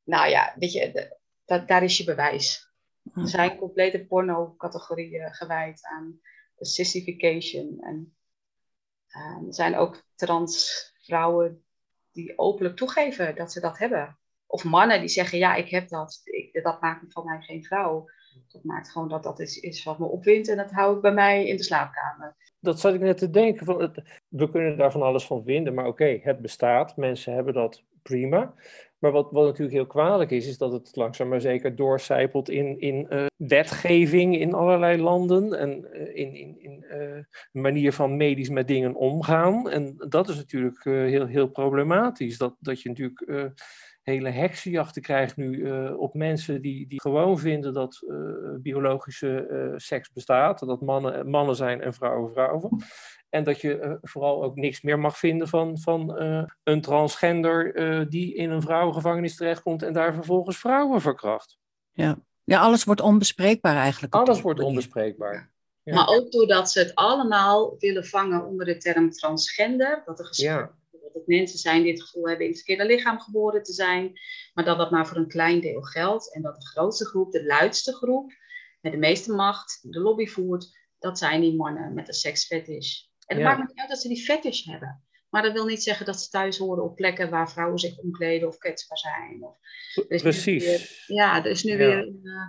nou ja, weet je, daar is je bewijs. Er zijn complete porno-categorieën gewijd aan sissification. En uh, er zijn ook trans vrouwen die openlijk toegeven dat ze dat hebben. Of mannen die zeggen, ja, ik heb dat. Ik, dat maakt van mij geen vrouw. Dat maakt gewoon dat dat is, is wat me opwindt en dat hou ik bij mij in de slaapkamer. Dat zat ik net te denken. Van het, we kunnen daar van alles van vinden, maar oké, het bestaat. Mensen hebben dat prima. Maar wat, wat natuurlijk heel kwalijk is, is dat het langzaam maar zeker doorcijpelt in, in uh, wetgeving in allerlei landen en uh, in, in, in uh, manier van medisch met dingen omgaan. En dat is natuurlijk heel, heel problematisch. Dat, dat je natuurlijk hele heksenjachten krijgt nu op mensen die, die gewoon vinden dat biologische seks bestaat. Dat mannen mannen zijn en vrouwen vrouwen. En dat je uh, vooral ook niks meer mag vinden van, van uh, een transgender uh, die in een vrouwengevangenis terechtkomt en daar vervolgens vrouwen verkracht. Ja, ja alles wordt onbespreekbaar eigenlijk. Alles wordt onbespreekbaar. Ja. Maar ook doordat ze het allemaal willen vangen onder de term transgender. Dat er ja. dat mensen zijn die het gevoel hebben in het verkeerde lichaam geboren te zijn. Maar dat dat maar voor een klein deel geldt. En dat de grootste groep, de luidste groep, met de meeste macht, de lobby voert, dat zijn die mannen met een seksfetish. En het maakt niet uit dat ze die fetish hebben. Maar dat wil niet zeggen dat ze thuis horen op plekken waar vrouwen zich omkleden of kwetsbaar zijn. Of, Precies. ja, er is nu weer een, uh,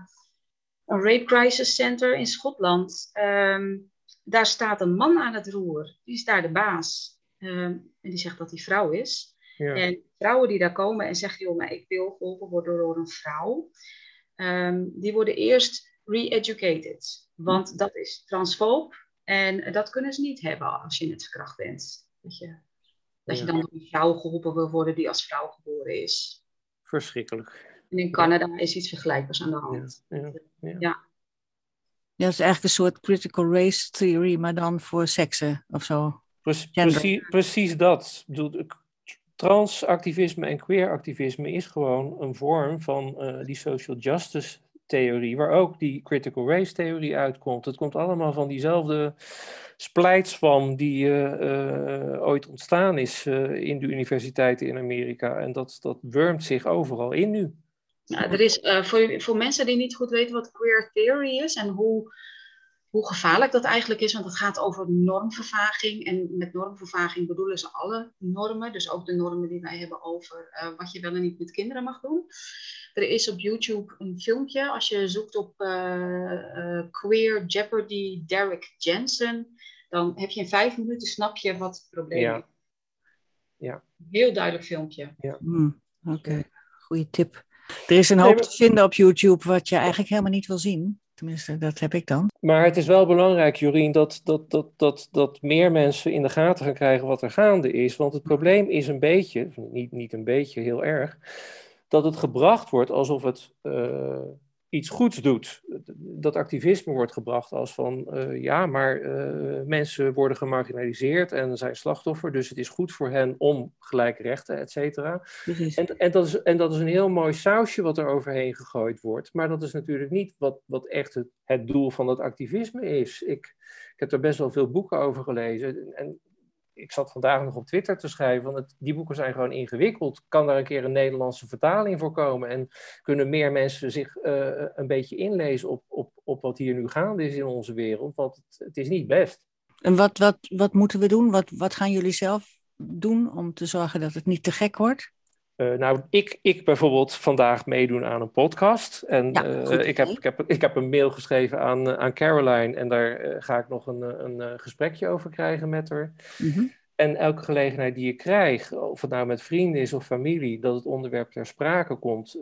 een, Rape Crisis Center in Schotland. Um, daar staat een man aan het roer. Die is daar de baas. Um, en die zegt dat hij vrouw is. Ja. En vrouwen die daar komen en zeggen, joh, maar ik wil geholpen worden door een vrouw. Um, die worden eerst re-educated. Want dat is transfoob. En dat kunnen ze niet hebben als je net verkracht bent. Dat je, dat je dan door een vrouw geholpen wil worden die als vrouw geboren is. Verschrikkelijk. En in Canada is iets vergelijkbaars aan de hand. Ja, ja, ja. ja. dat is eigenlijk een soort critical race theory, maar dan voor seksen of zo. precies, precies dat. Transactivisme en queeractivisme is gewoon een vorm van uh, die social justice theorie, waar ook die critical race theorie uitkomt. Het komt allemaal van diezelfde splijtswam die uh, ooit ontstaan is uh, in de universiteiten in Amerika. En dat, dat wurmt zich overal in nu. Nou, er is, voor, voor mensen die niet goed weten wat queer theory is en hoe, hoe gevaarlijk dat eigenlijk is, want het gaat over normvervaging. En met normvervaging bedoelen ze alle normen, dus ook de normen die wij hebben over wat je wel en niet met kinderen mag doen. Er is op YouTube een filmpje, als je zoekt op uh, Queer Jeopardy Derek Jensen, dan heb je in vijf minuten snap je wat het probleem ja. is. Ja. Heel duidelijk filmpje. Ja. Mm, Oké, okay. goede tip. Er is een hoop te vinden op YouTube wat je eigenlijk helemaal niet wil zien. Tenminste, dat heb ik dan. Maar het is wel belangrijk, Jorien, dat, dat, dat, dat, dat meer mensen in de gaten gaan krijgen wat er gaande is. Want het probleem is een beetje, niet, niet een beetje, heel erg, dat het gebracht wordt alsof het uh, iets goeds doet. Dat activisme wordt gebracht als van uh, ja, maar uh, mensen worden gemarginaliseerd en zijn slachtoffer, dus het is goed voor hen om gelijke rechten, et cetera. En, en, dat is, en dat is een heel mooi sausje wat er overheen gegooid wordt, maar dat is natuurlijk niet wat, wat echt het, het doel van dat activisme is. Ik, ik heb er best wel veel boeken over gelezen en ik zat vandaag nog op Twitter te schrijven, want die boeken zijn gewoon ingewikkeld. Kan daar een keer een Nederlandse vertaling voor komen? En kunnen meer mensen zich uh, een beetje inlezen op, op, op wat hier nu gaande is in onze wereld? Want het, het is niet best. En wat, wat, wat moeten we doen? Wat, wat gaan jullie zelf doen om te zorgen dat het niet te gek wordt? Uh, nou, ik, ik bijvoorbeeld vandaag meedoen aan een podcast. En ja, uh, ik, heb, ik, heb, ik heb een mail geschreven aan, uh, aan Caroline. En daar ga ik nog een, een gesprekje over krijgen met haar. Mm -hmm. En elke gelegenheid die je krijgt, of het nou met vrienden is of familie, dat het onderwerp ter sprake komt.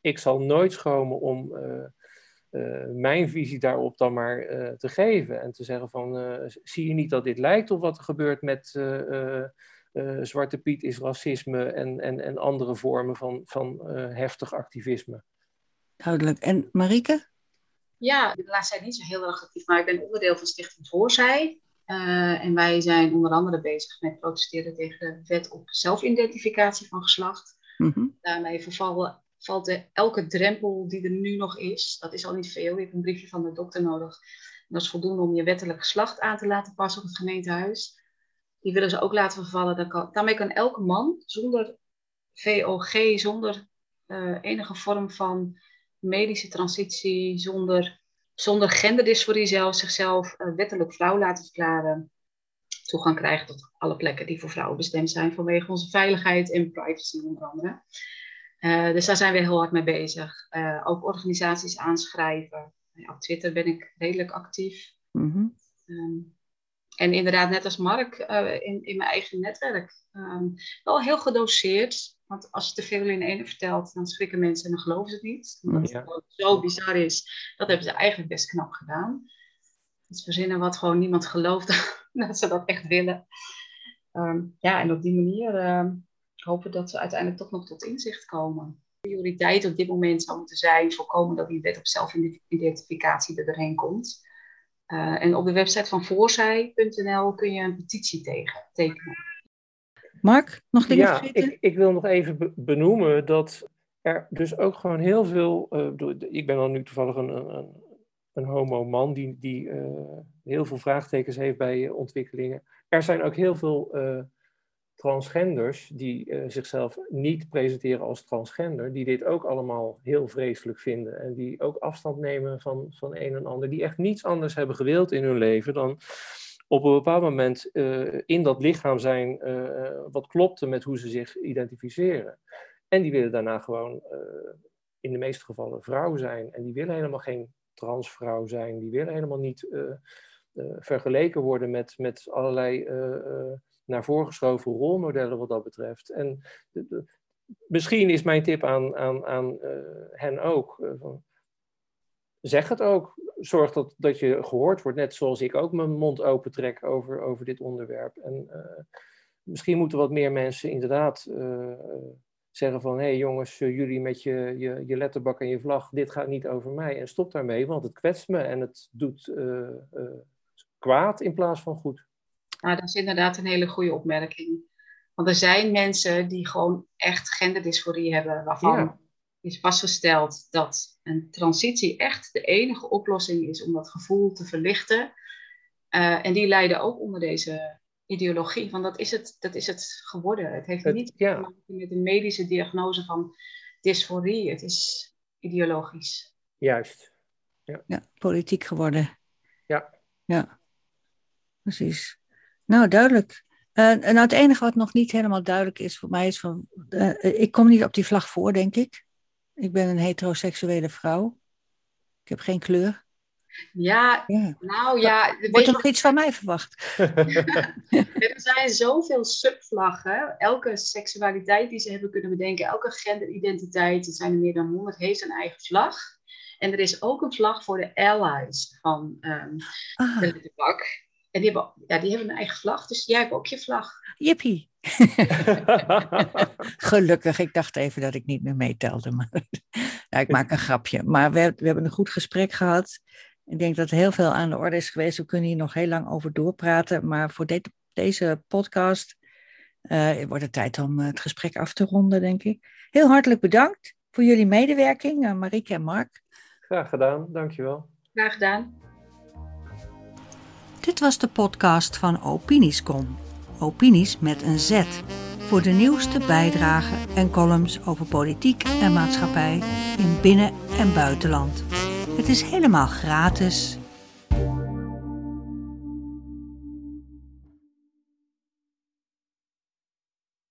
ik zal nooit schromen om mijn visie daarop dan maar te geven. En te zeggen van, zie je niet dat dit lijkt op wat er gebeurt met Zwarte Piet is racisme en, en, en andere vormen van, van uh, heftig activisme. Duidelijk. En Marieke? Ja, de laatste tijd niet zo heel erg actief, maar ik ben onderdeel van Stichting Voorzij. Uh, en wij zijn onder andere bezig met protesteren tegen de wet op zelfidentificatie van geslacht. Mm -hmm. Daarmee vervallen, valt de, elke drempel die er nu nog is, dat is al niet veel. Je hebt een briefje van de dokter nodig. Dat is voldoende om je wettelijk geslacht aan te laten passen op het gemeentehuis die willen ze ook laten vervallen. Kan, daarmee kan elke man zonder VOG, zonder enige vorm van medische transitie zonder, zonder genderdysforie zelf zichzelf wettelijk vrouw laten verklaren toegang krijgen tot alle plekken die voor vrouwen bestemd zijn vanwege onze veiligheid en privacy onder andere. Uh, dus daar zijn we heel hard mee bezig. Ook organisaties aanschrijven. op Twitter ben ik redelijk actief. Mm um, en inderdaad, net als Mark, uh, in, in mijn eigen netwerk. Um, wel heel gedoseerd. Want als je te veel in ene vertelt, dan schrikken mensen en dan geloven ze het niet. Omdat ja. het zo bizar is, dat hebben ze eigenlijk best knap gedaan. Dus verzinnen wat gewoon niemand gelooft dat ze dat echt willen. Um, ja, en op die manier uh, hopen dat ze uiteindelijk toch nog tot inzicht komen. De prioriteit op dit moment zou moeten zijn voorkomen dat die wet op zelfidentificatie er doorheen komt. Uh, en op de website van voorzij.nl kun je een petitie tegen, tekenen. Mark, nog dingen ja, ik, ik, wil nog even benoemen dat er dus ook gewoon heel veel. Uh, ik ben dan nu toevallig een, een, een homo-man die, die uh, heel veel vraagtekens heeft bij ontwikkelingen. Er zijn ook heel veel uh, transgenders die uh, zichzelf niet presenteren als transgender, die dit ook allemaal heel vreselijk vinden en die ook afstand nemen van, van een en ander, die echt niets anders hebben gewild in hun leven dan op een bepaald moment in dat lichaam zijn wat klopte met hoe ze zich identificeren. En die willen daarna gewoon in de meeste gevallen vrouw zijn en die willen helemaal geen transvrouw zijn, die willen helemaal niet vergeleken worden met, met allerlei naar voren geschoven rolmodellen wat dat betreft. En misschien is mijn tip aan, aan, aan hen ook. Van, zeg het ook. Zorg dat, dat je gehoord wordt, net zoals ik ook mijn mond open trek over, over dit onderwerp. En misschien moeten wat meer mensen inderdaad zeggen van, hé hey jongens, eh, jullie met je, je, je letterbak en je vlag, dit gaat niet over mij. En stop daarmee, want het kwetst me en het doet kwaad in plaats van goed. Nou, dat is inderdaad een hele goede opmerking. Want er zijn mensen die gewoon echt genderdysforie hebben, waarvan is vastgesteld dat een transitie echt de enige oplossing is om dat gevoel te verlichten. Uh, en die lijden ook onder deze ideologie. Want dat is het, dat is het geworden. Het heeft niet ja. te maken met een medische diagnose van dysforie. Het is ideologisch. Juist. Ja, ja politiek geworden. Ja. Ja, precies. Nou, duidelijk. Uh, en het enige wat nog niet helemaal duidelijk is voor mij is van, uh, ik kom niet op die vlag voor, denk ik. Ik ben een heteroseksuele vrouw. Ik heb geen kleur. Ja, nou ja. Wordt er nog iets van mij verwacht? er zijn zoveel subvlaggen. Elke seksualiteit die ze hebben kunnen bedenken, elke genderidentiteit, er zijn er meer dan 100, heeft een eigen vlag. En er is ook een vlag voor de allies van um, ah. de bak. En die hebben, ja, die hebben een eigen vlag, dus jij hebt ook je vlag. Jippie. Gelukkig, ik dacht even dat ik niet meer meetelde. Maar ik maak een grapje. Maar we, we hebben een goed gesprek gehad. Ik denk dat er heel veel aan de orde is geweest. We kunnen hier nog heel lang over doorpraten. Maar voor deze podcast uh, wordt het tijd om het gesprek af te ronden, denk ik. Heel hartelijk bedankt voor jullie medewerking, uh, Marieke en Mark. Graag gedaan, dankjewel. Graag gedaan. Dit was de podcast van Opiniescom. Opinies met een Z. Voor de nieuwste bijdragen en columns over politiek en maatschappij in binnen- en buitenland. Het is helemaal gratis